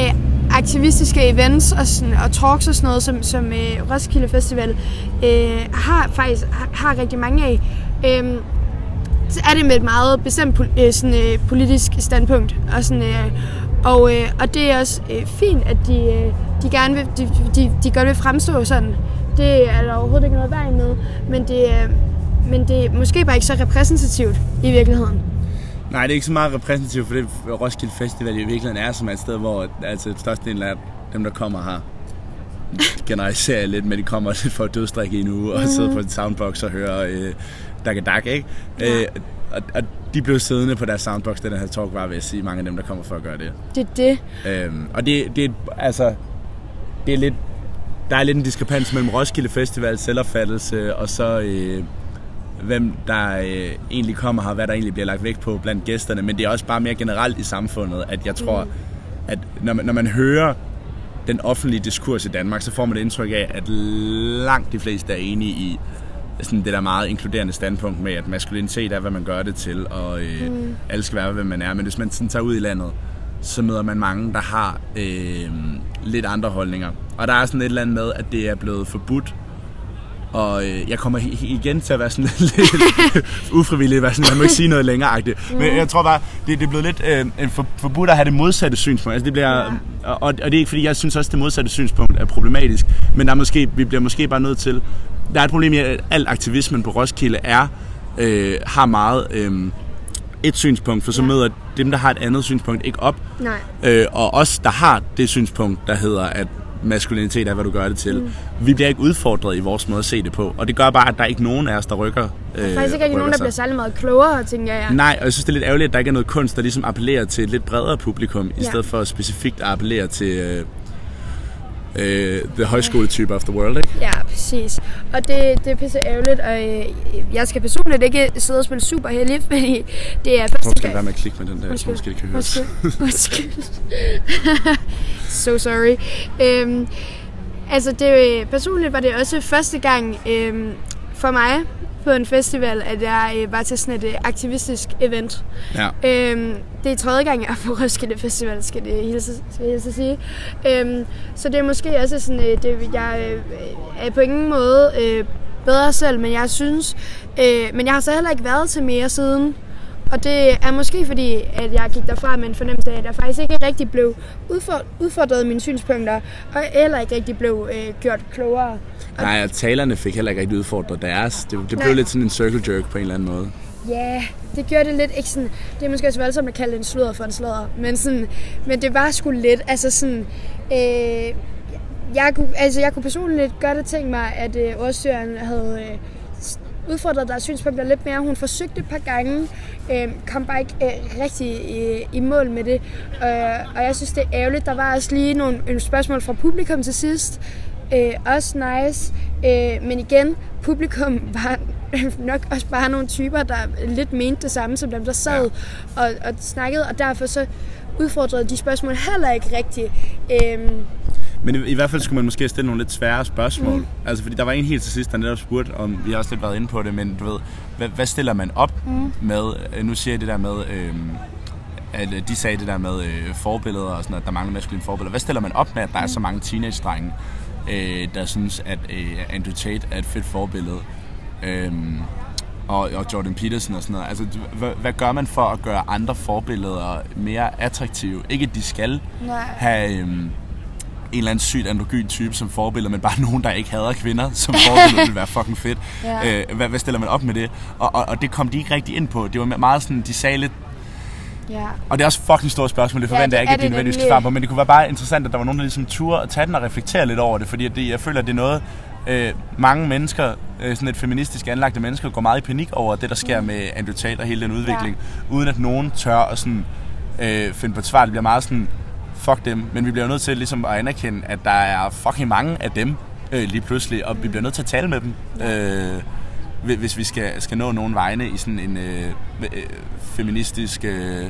øh, aktivistiske events og, sådan, og talks og sådan noget, som, som øh, Roskilde Festival øh, har faktisk har, har rigtig mange af, øh, så er det med et meget bestemt pol- øh, sådan, øh, politisk standpunkt. Og, sådan, øh, og, øh, og det er også øh, fint, at de, øh, de gerne vil, de, de, de godt vil fremstå sådan. Det er der overhovedet ikke noget vej med, men det, øh, men det er måske bare ikke så repræsentativt i virkeligheden. Nej, det er ikke så meget repræsentativt for det Roskilde Festival i virkeligheden er som er et sted, hvor altså, størstedelen af dem, der kommer her, generaliserer jeg lidt, men de kommer (laughs) lidt for at dødstrikke i en uge, og sidder på en soundbox og hører øh, dak dak, ikke? Ja. Øh, og, og, de blev siddende på deres soundbox, den her talk var, vil jeg sige, mange af dem, der kommer for at gøre det. Det er det. Øhm, og det, det, er, altså, det er lidt, der er lidt en diskrepans mellem Roskilde Festival selvopfattelse og så øh, hvem der øh, egentlig kommer her, hvad der egentlig bliver lagt vægt på blandt gæsterne, men det er også bare mere generelt i samfundet, at jeg tror, mm. at når man, når man hører den offentlige diskurs i Danmark, så får man det indtryk af, at langt de fleste er enige i sådan det der meget inkluderende standpunkt med, at maskulinitet er, hvad man gør det til, og øh, mm. alle skal være, hvem man er. Men hvis man sådan tager ud i landet, så møder man mange, der har øh, lidt andre holdninger. Og der er sådan et eller andet med, at det er blevet forbudt og øh, jeg kommer igen til at være sådan (laughs) lidt ufrivillig, være sådan, man må ikke sige noget længere -agtigt. Men jeg tror bare, det, det er blevet lidt øh, en for, forbudt at have det modsatte synspunkt. Altså, det bliver, ja. og, og det er ikke fordi, jeg synes også, det modsatte synspunkt er problematisk, men der er måske, vi bliver måske bare nødt til, der er et problem i, at al aktivismen på Roskilde er, øh, har meget... Øh, et synspunkt, for så ja. møder dem, der har et andet synspunkt, ikke op. Nej. Øh, og os, der har det synspunkt, der hedder, at maskulinitet er, hvad du gør det til. Mm. Vi bliver ikke udfordret i vores måde at se det på, og det gør bare, at der er ikke nogen af os, der rykker Der er faktisk ikke øh, nogen, der bliver særlig meget klogere, tænker jeg. Nej, og jeg synes, det er lidt ærgerligt, at der ikke er noget kunst, der ligesom appellerer til et lidt bredere publikum, i ja. stedet for specifikt at appellere til... Øh, øh, the high school type of the world, ikke? Ja, præcis. Og det, det er pisse ærgerligt, og øh, jeg skal personligt ikke sidde og spille super heldig, (laughs) fordi det er første gang... skal være med at klikke med den der, så måske det kan høres. Undskyld. (laughs) (laughs) so sorry. Øhm, altså, det, personligt var det også første gang øhm, for mig, på en festival, at jeg øh, var til sådan et øh, aktivistisk event. Ja. Øhm, det er tredje gang, jeg er på Roskilde Festival, skal det hilse, skal jeg hilse sige. Øhm, så det er måske også sådan, øh, det, jeg øh, er på ingen måde øh, bedre selv, men jeg synes, øh, men jeg har så heller ikke været til mere siden. Og det er måske fordi, at jeg gik derfra med en fornemmelse af, at jeg faktisk ikke rigtig blev udfordret mine synspunkter, og heller ikke rigtig blev øh, gjort klogere. Nej, og talerne fik heller ikke rigtig udfordret deres. Det, det blev lidt sådan en circle jerk på en eller anden måde. Ja, det gjorde det lidt ikke sådan... Det er måske også voldsomt at kalde det en sludder for en sludder, men, sådan, men det var sgu lidt, altså sådan... Øh, jeg, kunne, altså jeg kunne personligt gøre det tænke mig, at øh, ordstyren havde øh, udfordret deres synspunkter lidt mere. Hun forsøgte et par gange, øh, kom bare ikke øh, rigtig øh, i mål med det. Øh, og jeg synes, det er ærgerligt. Der var også lige nogle, nogle spørgsmål fra publikum til sidst. Øh, også nice. Øh, men igen, publikum (laughs) var nok også bare nogle typer, der lidt mente det samme som dem, der sad ja. og, og snakkede. Og derfor så udfordrede de spørgsmål heller ikke rigtigt. Øh, men i, i hvert fald skulle man måske stille nogle lidt svære spørgsmål. Mm. Altså, fordi der var en helt til sidst, der netop spurgte, om vi har også lidt været inde på det, men du ved, hvad, hvad stiller man op mm. med? Øh, nu siger jeg det der med, øh, at de sagde det der med øh, forbilleder og sådan at der mangler maskuline forbilleder. Hvad stiller man op med, at der er så mange teenage-drenge, øh, der synes, at øh, Andrew Tate er et fedt forbillede? Øh, og, og Jordan Peterson og sådan noget. Altså, hvad, hvad gør man for at gøre andre forbilleder mere attraktive? Ikke at de skal Nej. have... Øh, en eller anden sygt androgyn type som forbillede, men bare (laughs) nogen, der ikke hader kvinder som forbillede, ville være fucking fedt. ja. øh, hvad, hvad stiller man op med det? Og, og, og det kom de ikke rigtig ind på. Det var meget sådan, de sagde lidt Ja. Og det er også fucking stort spørgsmål, det forventer ja, det jeg ikke, at de nødvendigvis skal svare på, men det kunne være bare interessant, at der var nogen, der ligesom turde at tage den og reflektere lidt over det, fordi det, jeg føler, at det er noget, øh, mange mennesker, øh, sådan et feministisk anlagte mennesker, går meget i panik over det, der sker mm. med Andrew Tate og hele den udvikling, ja. uden at nogen tør at sådan, øh, finde på svar. Det bliver meget sådan, fuck dem. Men vi bliver nødt til ligesom at anerkende, at der er fucking mange af dem øh, lige pludselig, og vi bliver nødt til at tale med dem. Øh, hvis vi skal, skal nå nogen vegne i sådan en øh, øh, feministisk, øh,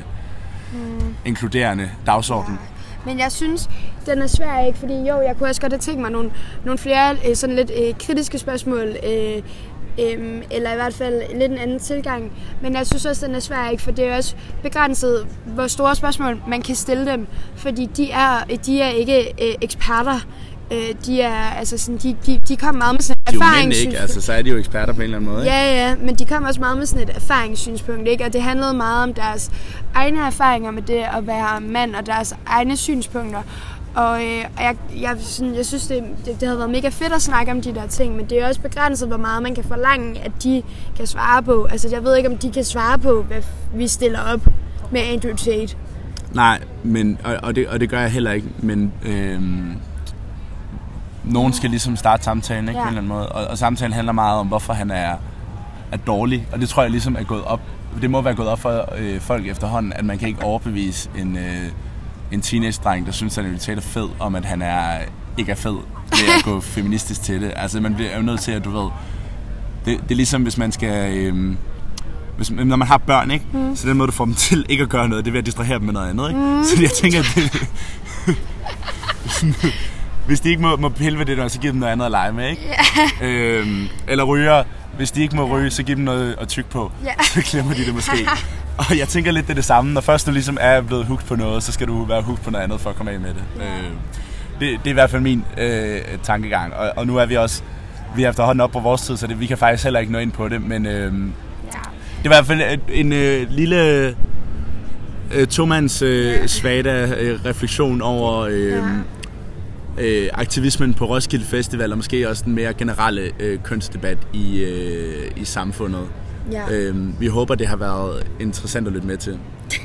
mm. inkluderende dagsorden. Ja. Men jeg synes, den er svær ikke, fordi jo, jeg kunne også godt have tænkt mig nogle, nogle flere øh, sådan lidt øh, kritiske spørgsmål øh, Øhm, eller i hvert fald lidt en anden tilgang. Men jeg synes også, den er svær, ikke? for det er også begrænset, hvor store spørgsmål man kan stille dem, fordi de er, de er ikke øh, eksperter. Øh, de er, altså sådan, de, de, de kommer meget med sådan et erfaringssynspunkt. ikke, altså så er de jo eksperter på en eller anden måde. Ja, ja, men de kommer også meget med sådan et erfaringssynspunkt, ikke? Og det handlede meget om deres egne erfaringer med det at være mand og deres egne synspunkter. Og, øh, og jeg, jeg, sådan, jeg synes, det, det, det havde været mega fedt at snakke om de der ting, men det er også begrænset, hvor meget man kan forlange, at de kan svare på. Altså, jeg ved ikke, om de kan svare på, hvad vi stiller op med Andrew Tate. Nej, men, og, og, det, og det gør jeg heller ikke, men øhm, nogen skal ligesom starte samtalen ikke, ja. på en eller anden måde. Og, og samtalen handler meget om, hvorfor han er, er dårlig, og det tror jeg ligesom er gået op. Det må være gået op for øh, folk efterhånden, at man kan ikke overbevise en... Øh, en teenage-dreng, der synes, at han er fed, om at han er, ikke er fed ved at (laughs) gå feministisk til det. Altså, man bliver jo nødt til, at du ved, det, det er ligesom, hvis man skal... Øh, hvis, når man har børn, ikke? Mm. så den måde, du får dem til ikke at gøre noget, det er ved at distrahere dem med noget andet. Ikke? Mm. Så jeg tænker, at det, (laughs) hvis de ikke må, må pille ved det der, så giv dem noget andet at lege med. Ikke? Yeah. Øhm, eller ryger, hvis de ikke må ryge, så giv dem noget at tykke på. Yeah. (laughs) Så glemmer de det måske. Og jeg tænker lidt, det er det samme. Når først du ligesom er blevet hooked på noget, så skal du være hooked på noget andet for at komme af med det. Yeah. Øh, det, det er i hvert fald min øh, tankegang. Og, og nu er vi også vi er efterhånden op på vores tid, så det, vi kan faktisk heller ikke nå ind på det. Men øh, yeah. det var i hvert fald en, en øh, lille øh, tomands øh, svada øh, refleksion over øh, ja. øh, aktivismen på Roskilde Festival, og måske også den mere generelle øh, kønsdebat i, øh, i samfundet. Ja. Øh, vi håber, det har været interessant at lytte med til. (laughs)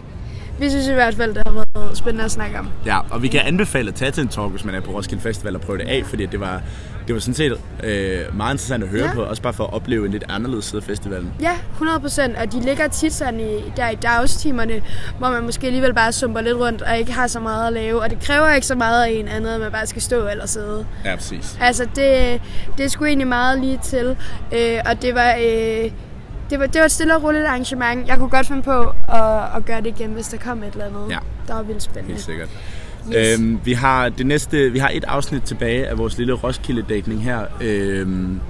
Vi synes i hvert fald, det har været spændende at snakke om. Ja, og vi kan anbefale at tage til en talk, hvis man er på Roskilde Festival og prøve det af, fordi det var, det var sådan set øh, meget interessant at høre ja. på, også bare for at opleve en lidt anderledes side af festivalen. Ja, 100 procent, og de ligger tit sådan i, der i dagstimerne, hvor man måske alligevel bare sumper lidt rundt og ikke har så meget at lave, og det kræver ikke så meget af en andet, at man bare skal stå eller sidde. Ja, præcis. Altså, det, det er sgu egentlig meget lige til, øh, og det var... Øh, det var, det var et stille og roligt arrangement. Jeg kunne godt finde på at, at gøre det igen, hvis der kom et eller andet. Ja. Der var vildt spændende. Helt sikkert. Yes. Øhm, vi har det næste, vi har et afsnit tilbage af vores lille Roskilde-dækning her. Øhm,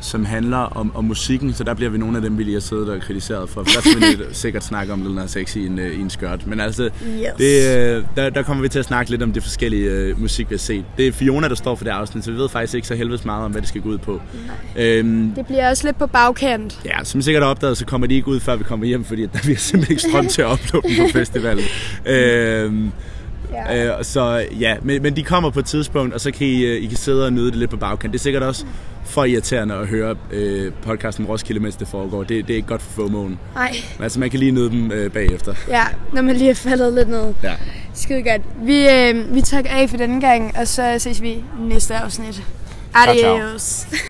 som handler om, om musikken, så der bliver vi nogle af dem, vi lige har siddet og kritiseret for. Der skal vi (laughs) sikkert snakke om Lil Nas X i en, øh, i en skørt. Men altså, yes. det, øh, der, der kommer vi til at snakke lidt om det forskellige uh, musik, vi har set. Det er Fiona, der står for det afsnit, så vi ved faktisk ikke så helvedes meget om, hvad det skal gå ud på. Øhm, det bliver også lidt på bagkant. Ja, som sikkert er opdaget, så kommer de ikke ud, før vi kommer hjem, fordi der bliver simpelthen ikke strøm til at uploade på (laughs) festivalen. øhm, Ja. Øh, så ja, men, men de kommer på et tidspunkt, og så kan I, øh, I kan sidde og nyde det lidt på bagkant. Det er sikkert også for irriterende at høre øh, podcasten om Roskilde, mens det foregår. Det, det er ikke godt for FOMO'en. Nej. Men altså, man kan lige nyde dem øh, bagefter. Ja, når man lige er faldet lidt ned. Ja. Skide godt. Vi, øh, vi takker af for denne gang, og så ses vi næste afsnit. Adios. Ciao, ciao.